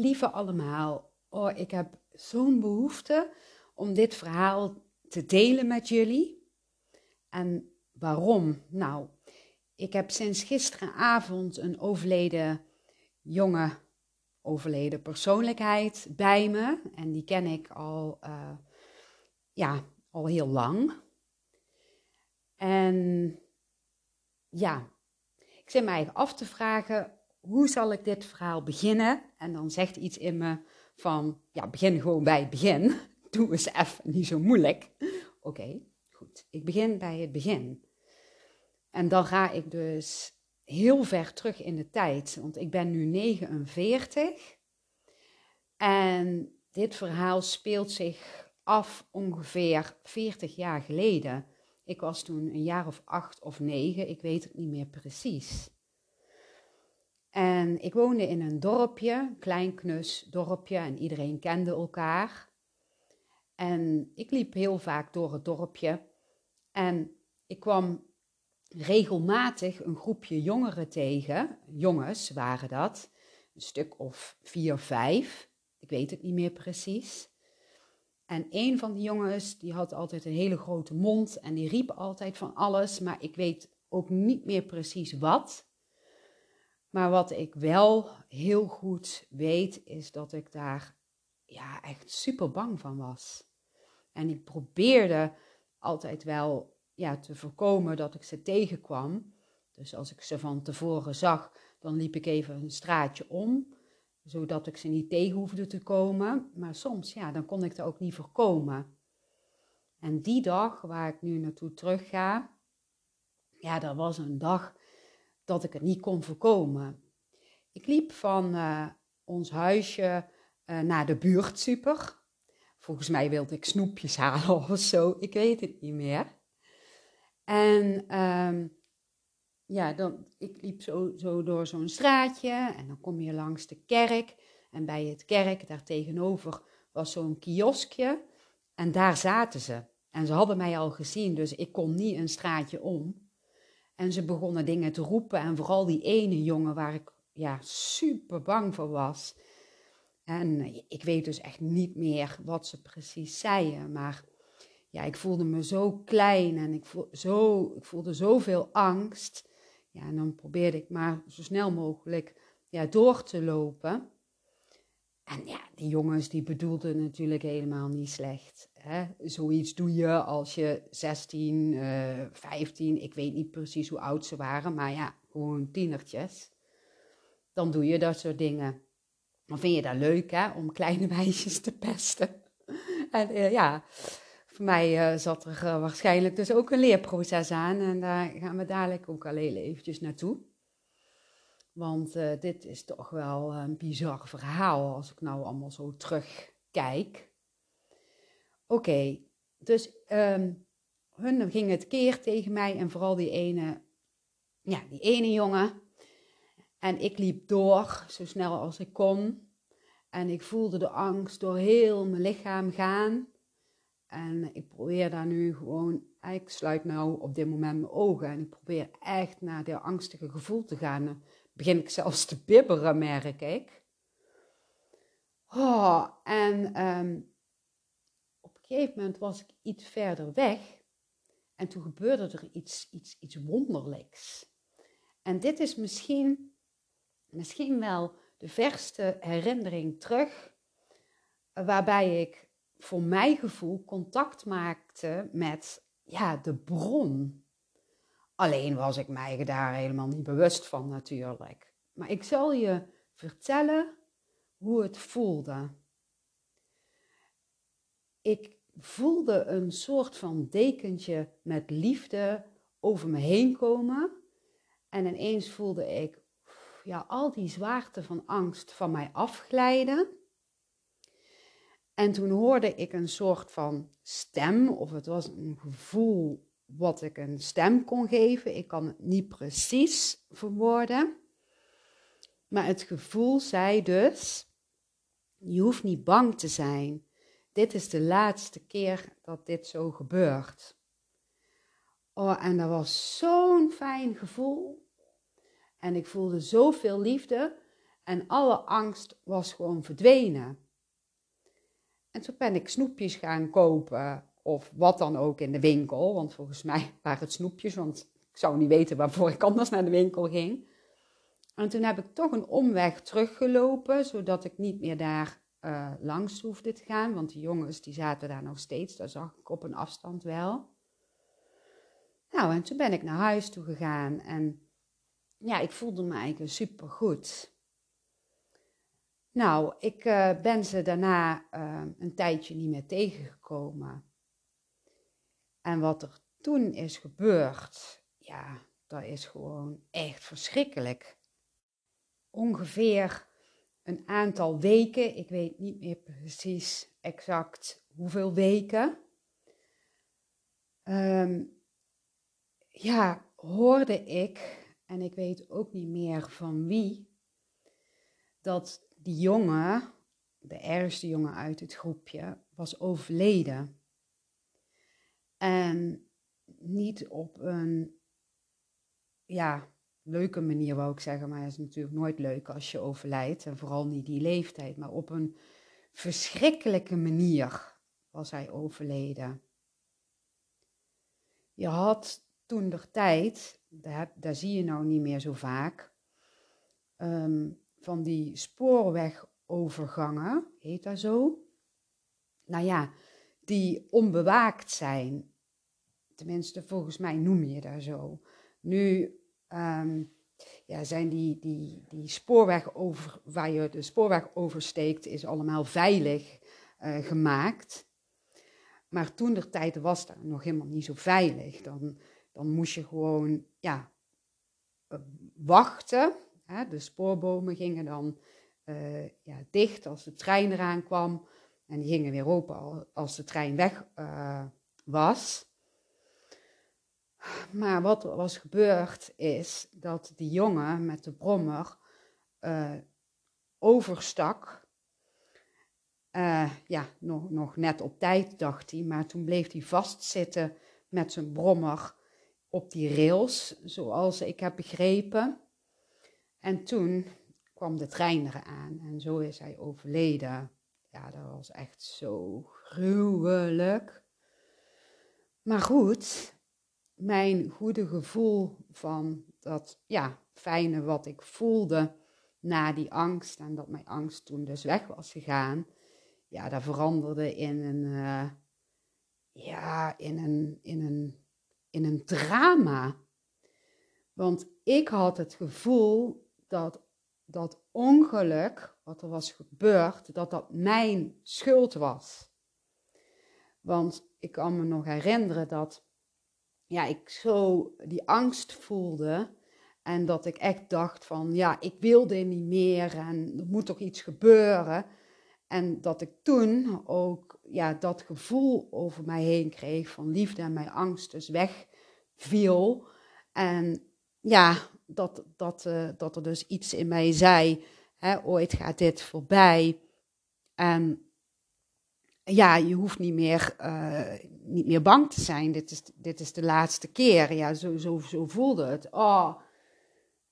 Lieve allemaal, oh, ik heb zo'n behoefte om dit verhaal te delen met jullie. En waarom? Nou, ik heb sinds gisteravond een overleden jonge, overleden persoonlijkheid bij me. En die ken ik al, uh, ja, al heel lang. En ja, ik zit mij af te vragen, hoe zal ik dit verhaal beginnen? En dan zegt iets in me van, ja, begin gewoon bij het begin. Doe eens even, niet zo moeilijk. Oké, goed. Ik begin bij het begin. En dan ga ik dus heel ver terug in de tijd, want ik ben nu 49. En dit verhaal speelt zich af ongeveer 40 jaar geleden. Ik was toen een jaar of acht of negen, ik weet het niet meer precies. En ik woonde in een dorpje, een klein knus dorpje, en iedereen kende elkaar. En ik liep heel vaak door het dorpje en ik kwam regelmatig een groepje jongeren tegen. Jongens waren dat, een stuk of vier, vijf, ik weet het niet meer precies. En een van die jongens, die had altijd een hele grote mond en die riep altijd van alles, maar ik weet ook niet meer precies wat. Maar wat ik wel heel goed weet, is dat ik daar ja, echt super bang van was. En ik probeerde altijd wel ja, te voorkomen dat ik ze tegenkwam. Dus als ik ze van tevoren zag, dan liep ik even een straatje om, zodat ik ze niet tegen hoefde te komen. Maar soms, ja, dan kon ik er ook niet voorkomen. En die dag waar ik nu naartoe terug ga, ja, dat was een dag dat ik het niet kon voorkomen. Ik liep van uh, ons huisje uh, naar de buurtsuper. Volgens mij wilde ik snoepjes halen of zo, ik weet het niet meer. En um, ja, dan, ik liep zo, zo door zo'n straatje en dan kom je langs de kerk. En bij het kerk, daar tegenover, was zo'n kioskje. En daar zaten ze. En ze hadden mij al gezien, dus ik kon niet een straatje om. En ze begonnen dingen te roepen. En vooral die ene jongen waar ik ja, super bang voor was. En ik weet dus echt niet meer wat ze precies zeiden. Maar ja, ik voelde me zo klein en ik, voel, zo, ik voelde zoveel angst. Ja, en dan probeerde ik maar zo snel mogelijk ja, door te lopen. En ja, die jongens die bedoelden natuurlijk helemaal niet slecht. Hè? Zoiets doe je als je 16, uh, 15, ik weet niet precies hoe oud ze waren, maar ja, gewoon tienertjes. Dan doe je dat soort dingen. Dan vind je dat leuk, hè, om kleine meisjes te pesten. en uh, ja, voor mij uh, zat er waarschijnlijk dus ook een leerproces aan. En daar gaan we dadelijk ook al heel eventjes naartoe. Want uh, dit is toch wel een bizar verhaal als ik nou allemaal zo terugkijk. Oké, dus um, hun ging het keer tegen mij en vooral die ene, ja, die ene jongen. En ik liep door zo snel als ik kon. En ik voelde de angst door heel mijn lichaam gaan. En ik probeer daar nu gewoon, ik sluit nou op dit moment mijn ogen en ik probeer echt naar dat angstige gevoel te gaan. Begin ik zelfs te bibberen, merk ik. Oh, en um, op een gegeven moment was ik iets verder weg en toen gebeurde er iets, iets, iets wonderlijks. En dit is misschien, misschien wel de verste herinnering terug, waarbij ik voor mijn gevoel contact maakte met ja, de bron. Alleen was ik mij daar helemaal niet bewust van natuurlijk. Maar ik zal je vertellen hoe het voelde. Ik voelde een soort van dekentje met liefde over me heen komen. En ineens voelde ik ja, al die zwaarte van angst van mij afglijden. En toen hoorde ik een soort van stem, of het was een gevoel wat ik een stem kon geven. Ik kan het niet precies verwoorden. Maar het gevoel zei dus: Je hoeft niet bang te zijn. Dit is de laatste keer dat dit zo gebeurt. Oh, en dat was zo'n fijn gevoel. En ik voelde zoveel liefde. En alle angst was gewoon verdwenen. En toen ben ik snoepjes gaan kopen of wat dan ook in de winkel. Want volgens mij waren het snoepjes, want ik zou niet weten waarvoor ik anders naar de winkel ging. En toen heb ik toch een omweg teruggelopen, zodat ik niet meer daar uh, langs hoefde te gaan. Want die jongens die zaten daar nog steeds, dat zag ik op een afstand wel. Nou, en toen ben ik naar huis toe gegaan en ja, ik voelde me eigenlijk super goed. Nou, ik uh, ben ze daarna uh, een tijdje niet meer tegengekomen. En wat er toen is gebeurd, ja, dat is gewoon echt verschrikkelijk. Ongeveer een aantal weken, ik weet niet meer precies exact hoeveel weken, um, ja, hoorde ik, en ik weet ook niet meer van wie, dat die jongen, de ergste jongen uit het groepje, was overleden. En niet op een, ja, leuke manier wou ik zeggen, maar het is natuurlijk nooit leuk als je overlijdt. En vooral niet die leeftijd, maar op een verschrikkelijke manier was hij overleden. Je had toen de tijd, daar, zie je nou niet meer zo vaak, um, van die spoorwegovergangen, heet dat zo? Nou ja, die onbewaakt zijn. Tenminste, volgens mij noem je dat zo. Nu um, ja, zijn die, die, die spoorweg over, waar je de spoorweg oversteekt, is allemaal veilig uh, gemaakt. Maar toen de tijd was dat nog helemaal niet zo veilig. Dan, dan moest je gewoon ja, uh, wachten. Hè? De spoorbomen gingen dan uh, ja, dicht als de trein eraan kwam. En die gingen weer open als de trein weg was. Maar wat er was gebeurd is dat die jongen met de brommer uh, overstak. Uh, ja, nog, nog net op tijd dacht hij, maar toen bleef hij vastzitten met zijn brommer op die rails, zoals ik heb begrepen. En toen kwam de trein eraan en zo is hij overleden. Ja, dat was echt zo gruwelijk. Maar goed, mijn goede gevoel van dat ja, fijne wat ik voelde na die angst en dat mijn angst toen dus weg was gegaan, ja, dat veranderde in een, uh, ja, in een, in een, in een drama. Want ik had het gevoel dat dat ongeluk, wat er was gebeurd, dat dat mijn schuld was. Want ik kan me nog herinneren dat ja, ik zo die angst voelde. En dat ik echt dacht van, ja, ik wil dit niet meer en er moet toch iets gebeuren. En dat ik toen ook ja, dat gevoel over mij heen kreeg van liefde en mijn angst dus wegviel. En ja, dat, dat, uh, dat er dus iets in mij zei, hè, ooit gaat dit voorbij. En ja, je hoeft niet meer, uh, niet meer bang te zijn. Dit is, dit is de laatste keer. Ja, zo, zo, zo voelde het. Oh.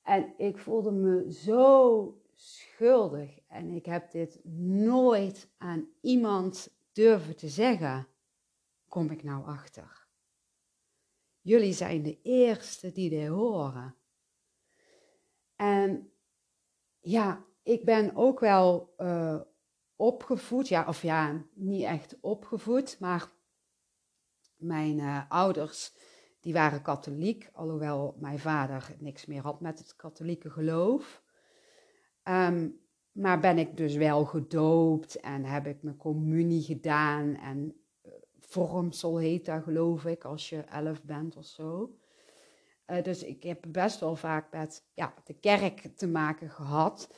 En ik voelde me zo schuldig. En ik heb dit nooit aan iemand durven te zeggen. Kom ik nou achter. Jullie zijn de eerste die dit horen. En ja, ik ben ook wel uh, opgevoed. Ja, of ja, niet echt opgevoed, maar mijn uh, ouders die waren katholiek, alhoewel mijn vader niks meer had met het katholieke geloof. Um, maar ben ik dus wel gedoopt en heb ik mijn communie gedaan en uh, vormsel heet dat geloof ik als je elf bent of zo. Uh, dus ik heb best wel vaak met ja, de kerk te maken gehad.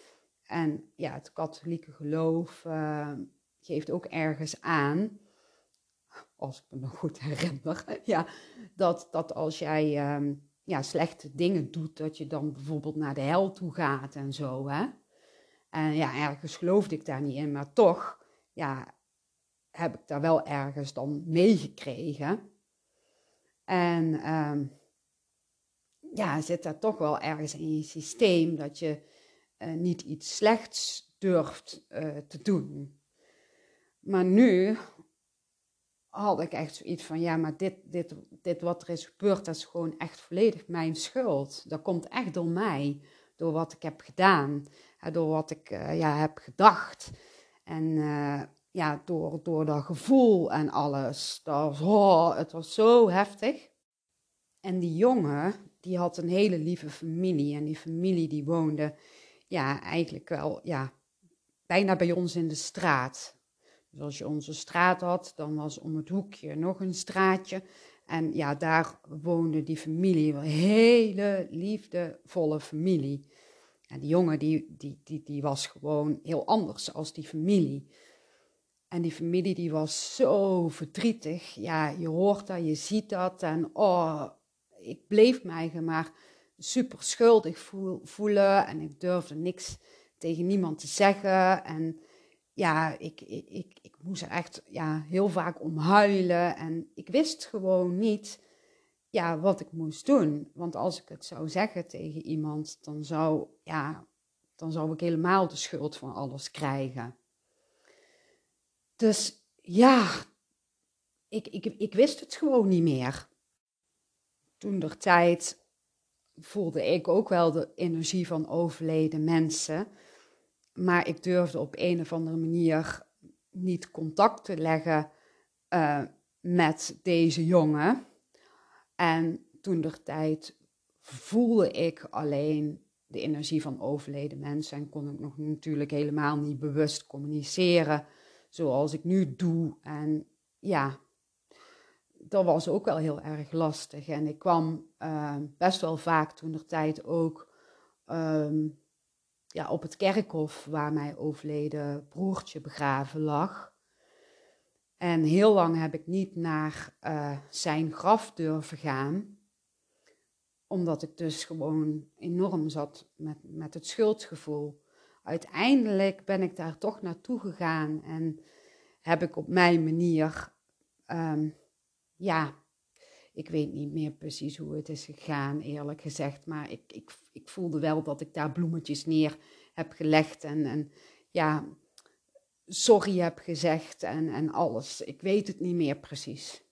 En ja, het katholieke geloof uh, geeft ook ergens aan, als ik me nog goed herinner, ja, dat, dat als jij um, ja, slechte dingen doet, dat je dan bijvoorbeeld naar de hel toe gaat en zo. Hè? En ja, ergens geloofde ik daar niet in, maar toch ja, heb ik daar wel ergens dan meegekregen. En um, ja, zit daar toch wel ergens in je systeem dat je niet iets slechts durft uh, te doen. Maar nu had ik echt zoiets van, ja, maar dit, dit, dit wat er is gebeurd, dat is gewoon echt volledig mijn schuld. Dat komt echt door mij, door wat ik heb gedaan, door wat ik uh, ja, heb gedacht. En ja, door, door dat gevoel en alles. Dat, oh, het was zo heftig. En die jongen, die had een hele lieve familie. En die familie die woonde, ja, eigenlijk wel, ja, bijna bij ons in de straat. Dus als je onze straat had, dan was om het hoekje nog een straatje. En ja, daar woonde die familie, een hele liefdevolle familie. En die jongen, die, die, die, die was gewoon heel anders als die familie. En die familie, die was zo verdrietig. Ja, je hoort dat, je ziet dat. En oh, ik bleef mij maar super schuldig voelen. En ik durfde niks tegen niemand te zeggen. En ja, ik, ik, ik, ik moest er echt ja, heel vaak om huilen. En ik wist gewoon niet ja, wat ik moest doen. Want als ik het zou zeggen tegen iemand, dan zou, ja, dan zou ik helemaal de schuld van alles krijgen. Dus ja, ik, ik, ik wist het gewoon niet meer. Toen der tijd voelde ik ook wel de energie van overleden mensen. Maar ik durfde op een of andere manier niet contact te leggen uh, met deze jongen. En toen der tijd voelde ik alleen de energie van overleden mensen en kon ik nog natuurlijk helemaal niet bewust communiceren zoals ik nu doe. En ja, dat was ook wel heel erg lastig. En ik kwam uh, best wel vaak toen der tijd ook um, ja, op het kerkhof waar mijn overleden broertje begraven lag. En heel lang heb ik niet naar uh, zijn graf durven gaan, omdat ik dus gewoon enorm zat met, met het schuldgevoel. Uiteindelijk ben ik daar toch naartoe gegaan en heb ik op mijn manier, um, ja, ik weet niet meer precies hoe het is gegaan, eerlijk gezegd. Maar ik, ik, ik voelde wel dat ik daar bloemetjes neer heb gelegd en, en ja, sorry heb gezegd en, en alles. Ik weet het niet meer precies.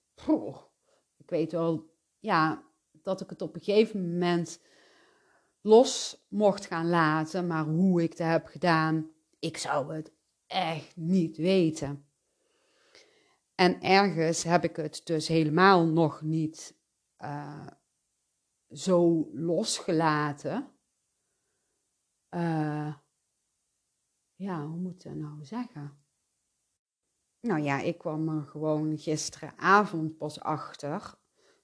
ik weet wel, ja, dat ik het op een gegeven moment los mocht gaan laten, maar hoe ik dat heb gedaan, ik zou het echt niet weten. En ergens heb ik het dus helemaal nog niet uh, zo losgelaten. Uh, ja, hoe moet ik dat nou zeggen? Nou ja, ik kwam er gewoon gisteravond pas achter.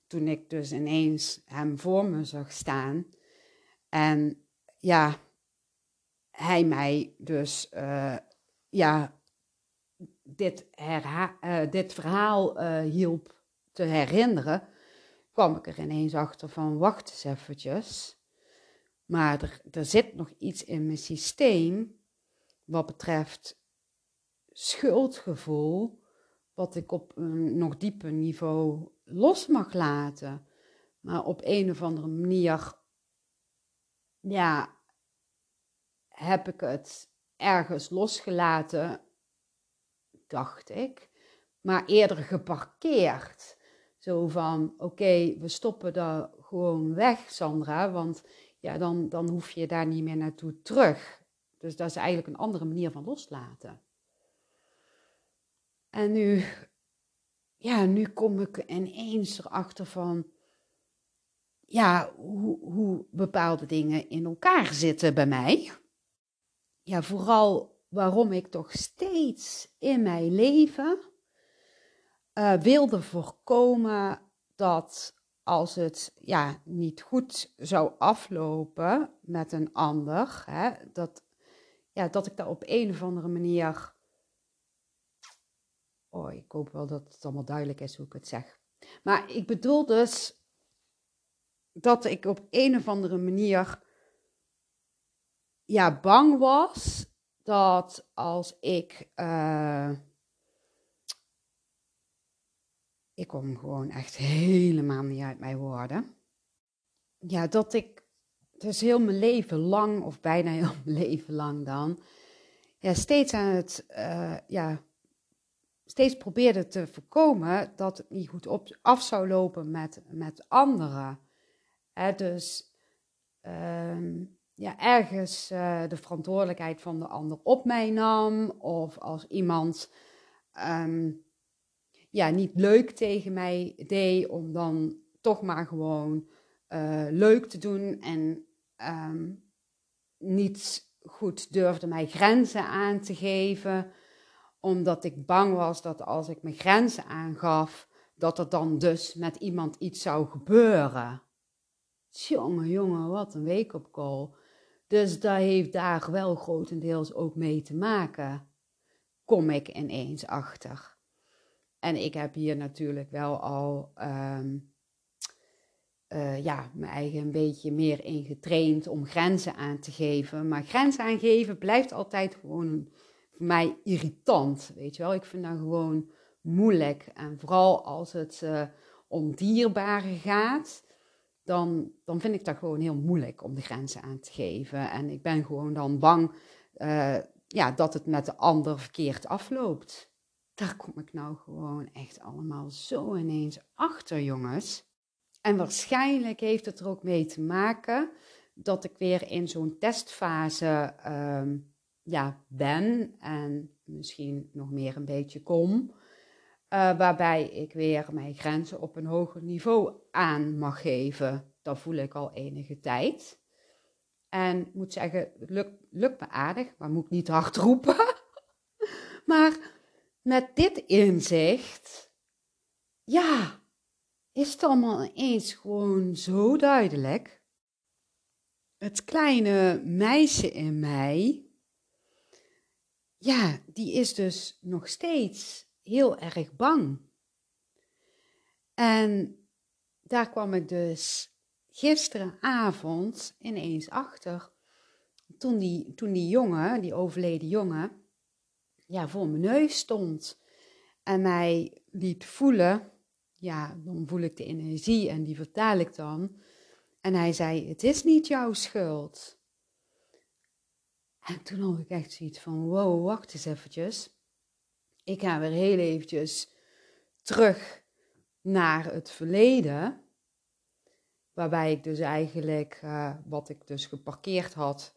Toen ik dus ineens hem voor me zag staan. En ja, hij mij dus uh, ja, dit, uh, dit verhaal uh, hielp te herinneren, kwam ik er ineens achter van, wacht eens eventjes. Maar er, er zit nog iets in mijn systeem wat betreft schuldgevoel, wat ik op een nog dieper niveau los mag laten. Maar op een of andere manier, ja, heb ik het ergens losgelaten dacht ik, maar eerder geparkeerd. Zo van, oké, we stoppen dat gewoon weg, Sandra, want ja, dan, dan hoef je daar niet meer naartoe terug. Dus dat is eigenlijk een andere manier van loslaten. En nu, ja, nu kom ik ineens erachter van, ja, hoe, hoe bepaalde dingen in elkaar zitten bij mij. Ja, vooral waarom ik toch steeds in mijn leven uh, wilde voorkomen dat als het ja, niet goed zou aflopen met een ander, hè, dat, ja, dat ik daar op een of andere manier. Oh, ik hoop wel dat het allemaal duidelijk is hoe ik het zeg. Maar ik bedoel dus dat ik op een of andere manier ja, bang was dat als ik. Uh, ik kom gewoon echt helemaal niet uit mijn woorden. Ja, dat ik dus heel mijn leven lang, of bijna heel mijn leven lang dan, ja, steeds aan het, uh, ja, steeds probeerde te voorkomen dat het niet goed op, af zou lopen met, met anderen. dus ehm, ja, ergens uh, de verantwoordelijkheid van de ander op mij nam, of als iemand um, ja, niet leuk tegen mij deed, om dan toch maar gewoon uh, leuk te doen en um, niet goed durfde mij grenzen aan te geven, omdat ik bang was dat als ik mijn grenzen aangaf, dat er dan dus met iemand iets zou gebeuren. Jongen, jongen, wat een week op call. Dus dat heeft daar wel grotendeels ook mee te maken. Kom ik ineens achter. En ik heb hier natuurlijk wel al um, uh, ja, me eigen een beetje meer in getraind om grenzen aan te geven. Maar grenzen aangeven blijft altijd gewoon voor mij irritant. Weet je wel, ik vind dat gewoon moeilijk. En vooral als het uh, om dierbaren gaat, dan, dan vind ik dat gewoon heel moeilijk om de grenzen aan te geven. En ik ben gewoon dan bang uh, ja, dat het met de ander verkeerd afloopt. Daar kom ik nou gewoon echt allemaal zo ineens achter, jongens. En waarschijnlijk heeft het er ook mee te maken dat ik weer in zo'n testfase um, ja, ben en misschien nog meer een beetje kom. Uh, waarbij ik weer mijn grenzen op een hoger niveau aan mag geven. Dat voel ik al enige tijd. En ik moet zeggen, het lukt, me aardig, maar moet ik niet hard roepen. maar met dit inzicht, ja, is het allemaal eens gewoon zo duidelijk. Het kleine meisje in mij, ja, die is dus nog steeds heel erg bang. En daar kwam ik dus gisteravond ineens achter. Toen die, toen die jongen, die overleden jongen, ja, voor mijn neus stond en mij liet voelen ja, dan voel ik de energie en die vertaal ik dan. En hij zei, het is niet jouw schuld. En toen had ik echt zoiets van, wow, wacht eens eventjes. Ik ga weer heel eventjes terug naar het verleden. Waarbij ik dus eigenlijk, uh, wat ik dus geparkeerd had,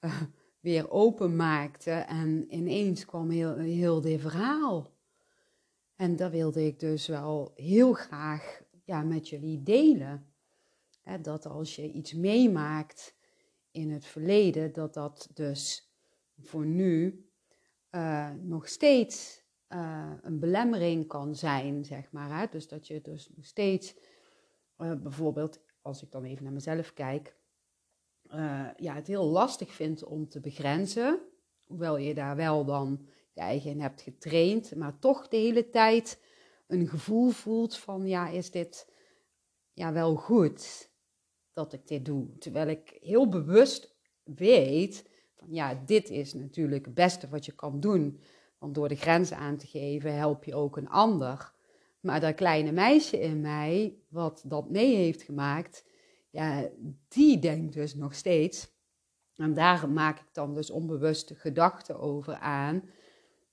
uh, weer openmaakte. En ineens kwam heel, heel dit verhaal. En dat wilde ik dus wel heel graag ja, met jullie delen. dat als je iets meemaakt in het verleden, dat dat dus voor nu uh, nog steeds uh, een belemmering kan zijn, zeg maar. Hè? Dus dat je dus nog steeds, uh, bijvoorbeeld, als ik dan even naar mezelf kijk, ja, het heel lastig vindt om te begrenzen. Hoewel je daar wel dan je eigen hebt getraind, maar toch de hele tijd een gevoel voelt van, ja, is dit ja, wel goed dat ik dit doe? Terwijl ik heel bewust weet van, ja, dit is natuurlijk het beste wat je kan doen. Want door de grenzen aan te geven help je ook een ander. Maar dat kleine meisje in mij, wat dat mee heeft gemaakt, ja, die denkt dus nog steeds. En daar maak ik dan dus onbewuste gedachten over aan.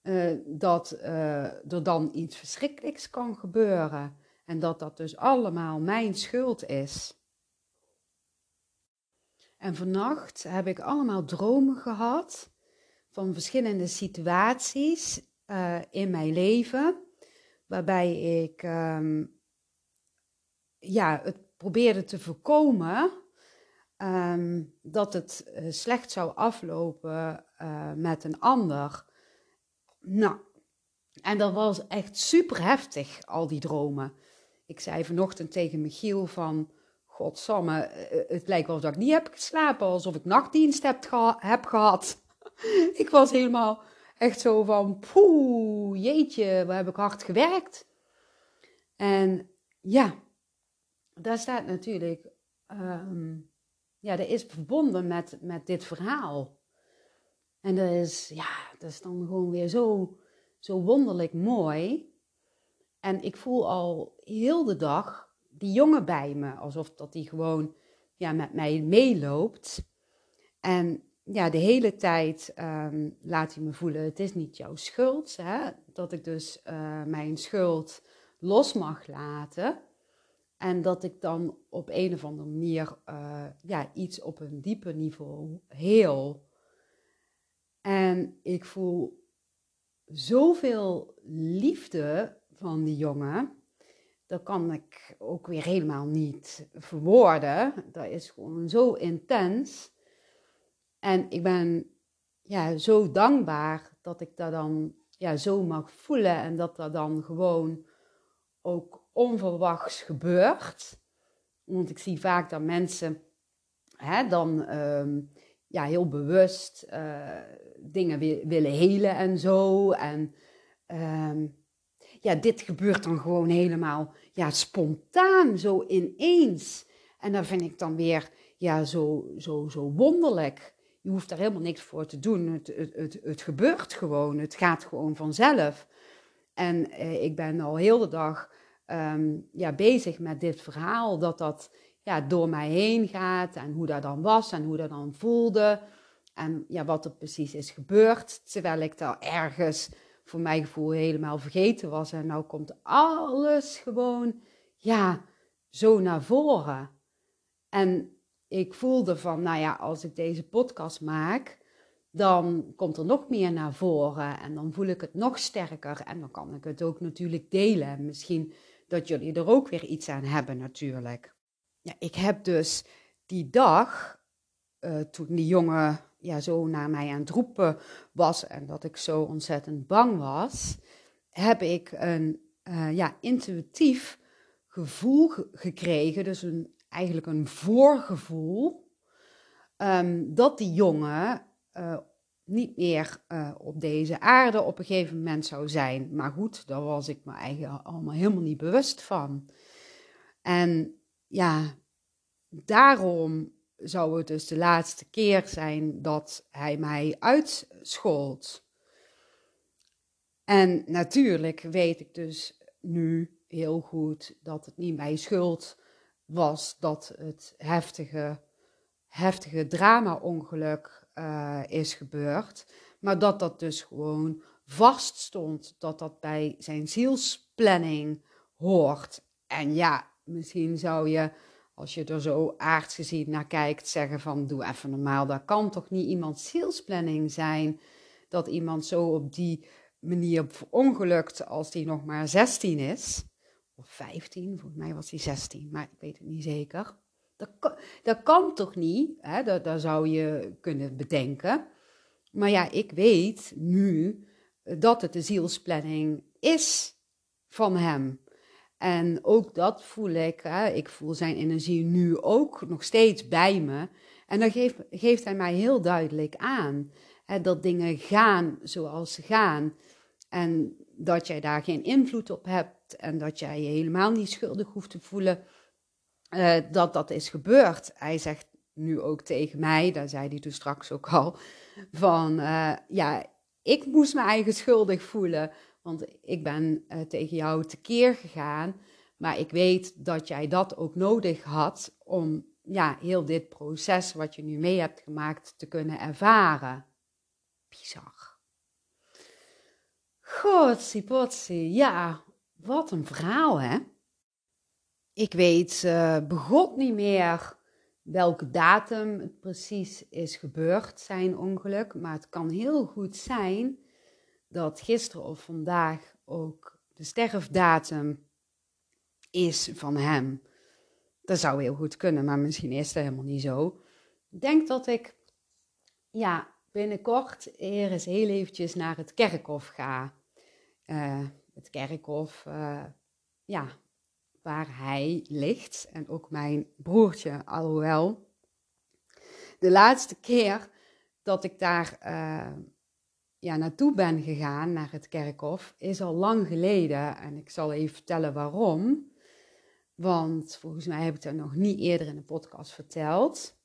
Uh, dat uh, er dan iets verschrikkelijks kan gebeuren. En dat dat dus allemaal mijn schuld is. En vannacht heb ik allemaal dromen gehad van verschillende situaties uh, in mijn leven. Waarbij ik um, ja, het probeerde te voorkomen um, dat het slecht zou aflopen met een ander. Nou, en dat was echt super heftig, al die dromen. Ik zei vanochtend tegen Michiel van, godsamme, eh, eh, het lijkt wel dat ik niet heb geslapen, alsof ik nachtdienst heb, heb gehad. ik was helemaal echt zo van, poeh, jeetje, waar heb ik hard gewerkt. En ja, daar staat natuurlijk, um, ja, dat is verbonden met, met dit verhaal. En dat is, ja, dat is dan gewoon weer zo, zo wonderlijk mooi. En ik voel al heel de dag die jongen bij me, alsof dat die gewoon ja, met mij meeloopt. En ja, de hele tijd ehm, laat hij me voelen, het is niet jouw schuld. Hè? Dat ik dus uh, mijn schuld los mag laten. En dat ik dan op een of andere manier uh, ja, iets op een dieper niveau heel. En ik voel zoveel liefde van die jongen. Dat kan ik ook weer helemaal niet verwoorden. Dat is gewoon zo intens. En ik ben ja, zo dankbaar dat ik dat dan ja, zo mag voelen en dat dat dan gewoon ook onverwachts gebeurt. Want ik zie vaak dat mensen hè, dan ehm, ja, heel bewust uh, dingen willen helen en zo. En ehm, ja, dit gebeurt dan gewoon helemaal ja, spontaan, zo ineens. En dat vind ik dan weer ja, zo, zo, zo wonderlijk. Je hoeft daar helemaal niks voor te doen. Het, het, het, het gebeurt gewoon. Het gaat gewoon vanzelf. En eh, ik ben al heel de dag Ehm, ja, bezig met dit verhaal. Dat dat ja, door mij heen gaat en hoe dat dan was en hoe dat dan voelde. En ja, wat er precies is gebeurd. Terwijl ik daar ergens voor mijn gevoel helemaal vergeten was. En nou komt alles gewoon ja, zo naar voren. En ik voelde van, nou ja, als ik deze podcast maak, dan komt er nog meer naar voren en dan voel ik het nog sterker en dan kan ik het ook natuurlijk delen. Misschien dat jullie er ook weer iets aan hebben natuurlijk. Ja, ik heb dus die dag, uh, toen die jongen ja, zo naar mij aan het roepen was en dat ik zo ontzettend bang was, heb ik een uh, ja, intuïtief gevoel gekregen, dus een, eigenlijk een voorgevoel, um, dat die jongen uh, niet meer uh, op deze aarde op een gegeven moment zou zijn. Maar goed, daar was ik me eigenlijk allemaal helemaal niet bewust van. En ja, daarom zou het dus de laatste keer zijn dat hij mij uitschold. En natuurlijk weet ik dus nu heel goed dat het niet mijn schuld was dat het heftige, heftige drama-ongeluk uh, is gebeurd. Maar dat dat dus gewoon vaststond, dat dat bij zijn zielsplanning hoort. En ja, misschien zou je, als je er zo aards gezien naar kijkt, zeggen van doe even normaal. Dat kan toch niet iemands zielsplanning zijn dat iemand zo op die manier verongelukt als die nog maar 16 is. Of 15, volgens mij was hij 16, maar ik weet het niet zeker. Dat kan, dat kan toch niet? Hè? Dat, dat zou je kunnen bedenken. Maar ja, ik weet nu dat het de zielsplanning is van hem. En ook dat voel ik. Hè? Ik voel zijn energie nu ook nog steeds bij me. En dan geeft, geeft hij mij heel duidelijk aan hè, dat dingen gaan zoals ze gaan. En dat jij daar geen invloed op hebt. En dat jij je helemaal niet schuldig hoeft te voelen uh, dat dat is gebeurd. Hij zegt nu ook tegen mij, daar zei hij toen straks ook al, van uh, ja, ik moest me eigen schuldig voelen, want ik ben uh, tegen jou tekeer gegaan, maar ik weet dat jij dat ook nodig had om ja, heel dit proces wat je nu mee hebt gemaakt te kunnen ervaren. Bizar. Godzipotsie, ja, wat een verhaal hè. Ik weet uh, begot niet meer welke datum het precies is gebeurd, zijn ongeluk. Maar het kan heel goed zijn dat gisteren of vandaag ook de sterfdatum is van hem. Dat zou heel goed kunnen, maar misschien is dat helemaal niet zo. Ik denk dat ik ja, binnenkort hier eens heel eventjes naar het kerkhof ga. Uh, het kerkhof, uh, ja, waar hij ligt en ook mijn broertje, alhoewel. De laatste keer dat ik daar uh, ja, naartoe ben gegaan, naar het kerkhof, is al lang geleden. En ik zal even vertellen waarom. Want volgens mij heb ik dat nog niet eerder in de podcast verteld.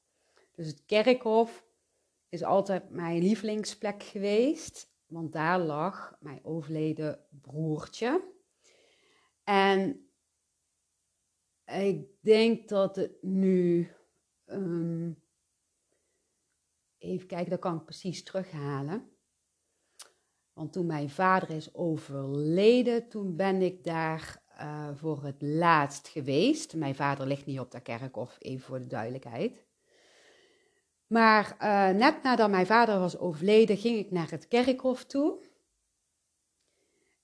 Dus het kerkhof is altijd mijn lievelingsplek geweest. Want daar lag mijn overleden broertje. En ik denk dat het nu ehm, even kijken, dat kan ik precies terughalen. Want toen mijn vader is overleden, toen ben ik daar uh, voor het laatst geweest. Mijn vader ligt niet op de kerkhof, even voor de duidelijkheid. Maar uh, net nadat mijn vader was overleden, ging ik naar het kerkhof toe.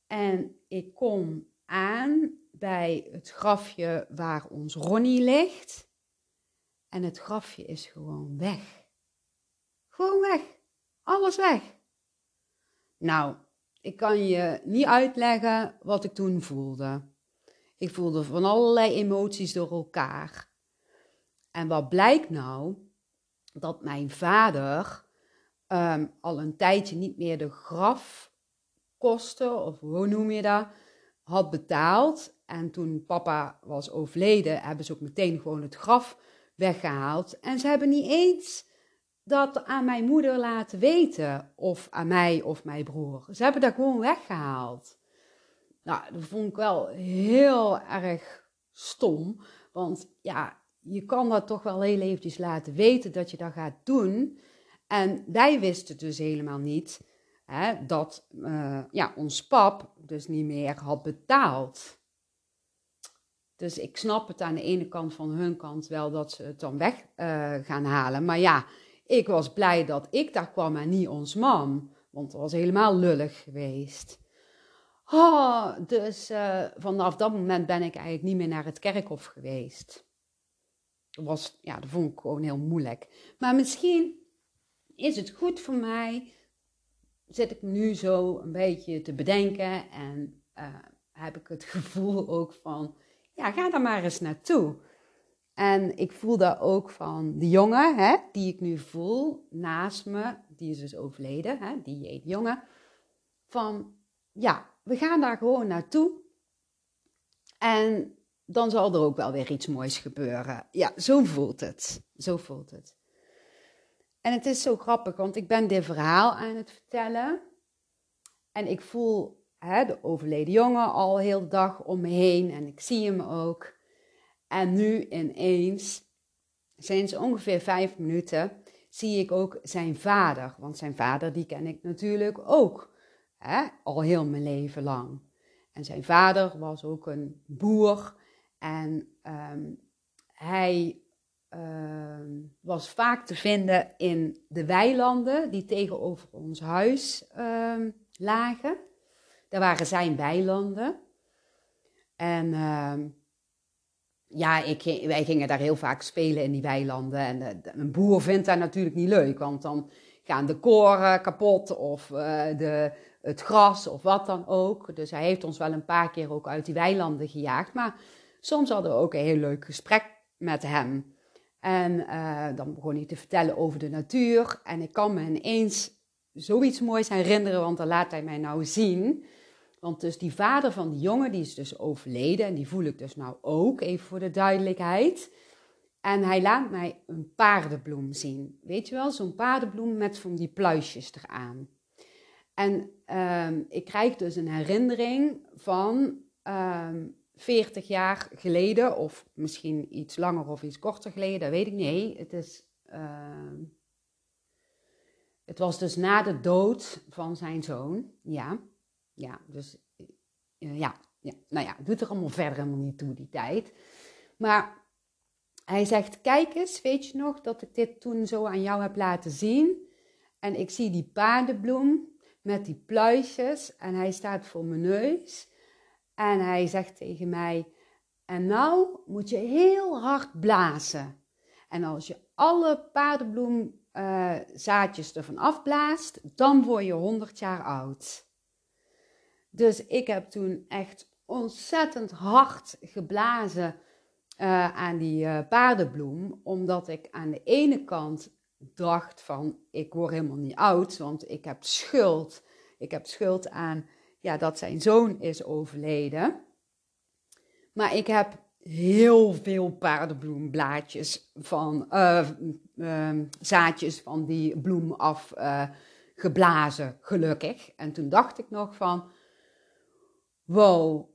En ik kom aan bij het grafje waar ons Ronnie ligt. En het grafje is gewoon weg. Gewoon weg. Alles weg. Nou, ik kan je niet uitleggen wat ik toen voelde. Ik voelde van allerlei emoties door elkaar. En wat blijkt nou? Dat mijn vader ehm, al een tijdje niet meer de grafkosten, of hoe noem je dat, had betaald. En toen papa was overleden, hebben ze ook meteen gewoon het graf weggehaald. En ze hebben niet eens dat aan mijn moeder laten weten, of aan mij of mijn broer. Ze hebben dat gewoon weggehaald. Nou, dat vond ik wel heel erg stom. Want ja, je kan dat toch wel heel eventjes laten weten dat je dat gaat doen. En wij wisten dus helemaal niet hè, dat uh, ja, ons pap dus niet meer had betaald. Dus ik snap het aan de ene kant van hun kant wel dat ze het dan weg uh, gaan halen. Maar ja, ik was blij dat ik daar kwam en niet ons mam. Want het was helemaal lullig geweest. Oh, dus uh, vanaf dat moment ben ik eigenlijk niet meer naar het kerkhof geweest. Was, ja, dat vond ik gewoon heel moeilijk. Maar misschien is het goed voor mij. Zit ik nu zo een beetje te bedenken en uh, heb ik het gevoel ook van, ja, ga daar maar eens naartoe. En ik voel dat ook van de jongen, hè, die ik nu voel naast me, die is dus overleden, hè, die heet jongen. Van ja, we gaan daar gewoon naartoe. En dan zal er ook wel weer iets moois gebeuren. Ja, zo voelt het. Zo voelt het. En het is zo grappig, want ik ben dit verhaal aan het vertellen. En ik voel hè, de overleden jongen al heel de dag om me heen. En ik zie hem ook. En nu ineens, sinds ongeveer vijf minuten, zie ik ook zijn vader. Want zijn vader, die ken ik natuurlijk ook. Hè, al heel mijn leven lang. En zijn vader was ook een boer. En um, hij uh, was vaak te vinden in de weilanden die tegenover ons huis uh, lagen. Daar waren zijn weilanden. En ehm, ja, ik, wij gingen daar heel vaak spelen in die weilanden. En de, een boer vindt dat natuurlijk niet leuk, want dan gaan de koren kapot of uh, de, het gras of wat dan ook. Dus hij heeft ons wel een paar keer ook uit die weilanden gejaagd. Maar soms hadden we ook een heel leuk gesprek met hem. En uh, dan begon hij te vertellen over de natuur. En ik kan me ineens zoiets moois herinneren, want dan laat hij mij nou zien. Want dus die vader van die jongen, die is dus overleden. En die voel ik dus nou ook, even voor de duidelijkheid. En hij laat mij een paardenbloem zien. Weet je wel, zo'n paardenbloem met van die pluisjes eraan. En um, ik krijg dus een herinnering van ehm, 40 jaar geleden, of misschien iets langer of iets korter geleden, dat weet ik niet. Het is. Uh, het was dus na de dood van zijn zoon. Ja, ja, dus uh, ja, ja, nou ja, doet er allemaal verder helemaal niet toe, die tijd. Maar hij zegt: Kijk eens, weet je nog dat ik dit toen zo aan jou heb laten zien? En ik zie die paardenbloem met die pluisjes en hij staat voor mijn neus. En hij zegt tegen mij: En nou moet je heel hard blazen. En als je alle paardenbloemzaadjes uh, ervan afblaast, dan word je 100 jaar oud. Dus ik heb toen echt ontzettend hard geblazen uh, aan die uh, paardenbloem, omdat ik aan de ene kant dacht van ik word helemaal niet oud, want ik heb schuld. Ik heb schuld aan ja, dat zijn zoon is overleden. Maar ik heb heel veel paardenbloemblaadjes van uh, uh, zaadjes van die bloem afgeblazen, uh, gelukkig. En toen dacht ik nog van, wow,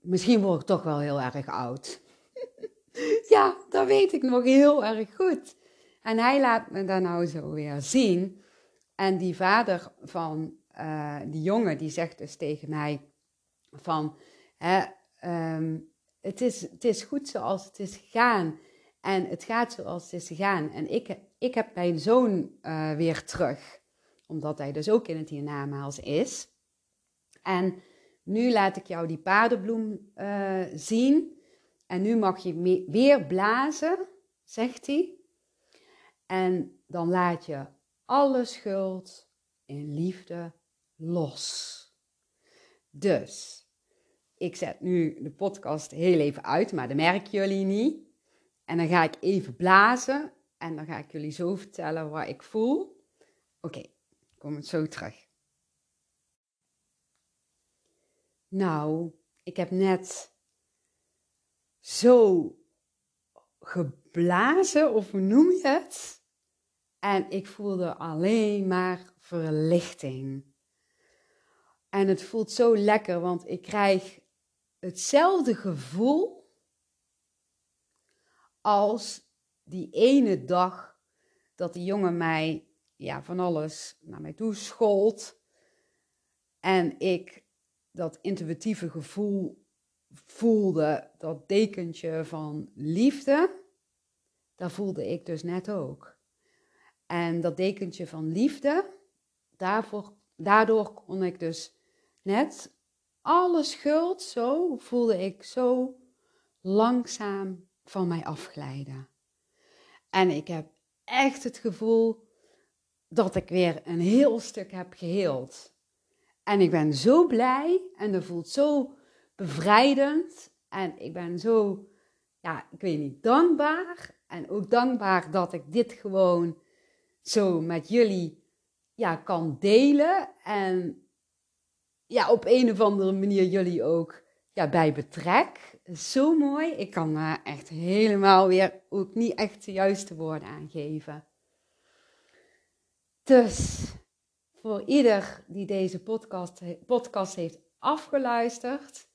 misschien word ik toch wel heel erg oud. Ja, dat weet ik nog heel erg goed. En hij laat me dat nou zo weer zien. En die vader van uh, die jongen, die zegt dus tegen mij van... Hè, ehm, het, is, het is goed zoals het is gegaan. En het gaat zoals het is gegaan. En ik, ik heb mijn zoon uh, weer terug. Omdat hij dus ook in het hiernamaals is. En nu laat ik jou die paardenbloem uh, zien. En nu mag je weer blazen, zegt hij. En dan laat je alle schuld in liefde los. Dus, ik zet nu de podcast heel even uit, maar dat merken jullie niet. En dan ga ik even blazen en dan ga ik jullie zo vertellen wat ik voel. Oké, okay, kom het zo terug. Nou, ik heb net zo geblazen, of hoe noem je het? En ik voelde alleen maar verlichting. En het voelt zo lekker, want ik krijg hetzelfde gevoel als die ene dag dat die jongen mij ja, van alles naar mij toe schold. En ik dat intuïtieve gevoel voelde, dat dekentje van liefde, dat voelde ik dus net ook. En dat dekentje van liefde, daarvoor, daardoor kon ik dus net alle schuld zo, voelde ik zo langzaam van mij afglijden. En ik heb echt het gevoel dat ik weer een heel stuk heb geheeld. En ik ben zo blij en dat voelt zo bevrijdend. En ik ben zo, ja, ik weet niet, dankbaar. En ook dankbaar dat ik dit gewoon zo met jullie ja, kan delen. En ja, op een of andere manier jullie ook ja, bij betrek. Zo mooi. Ik kan uh, echt helemaal weer ook niet echt de juiste woorden aangeven. Dus voor ieder die deze podcast, podcast heeft afgeluisterd,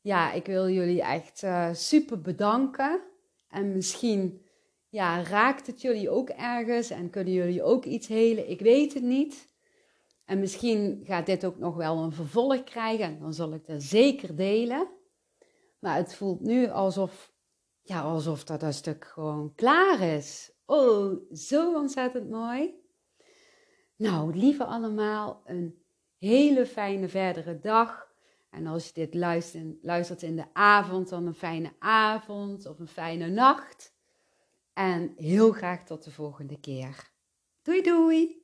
ja, ik wil jullie echt uh, super bedanken. En misschien ja, raakt het jullie ook ergens en kunnen jullie ook iets helen. Ik weet het niet. En misschien gaat dit ook nog wel een vervolg krijgen en dan zal ik dat zeker delen. Maar het voelt nu alsof, ja, alsof dat een stuk gewoon klaar is. Oh, zo ontzettend mooi. Nou, lieve allemaal, een hele fijne verdere dag. En als je dit luistert, luistert in de avond, dan een fijne avond of een fijne nacht. En heel graag tot de volgende keer. Doei doei!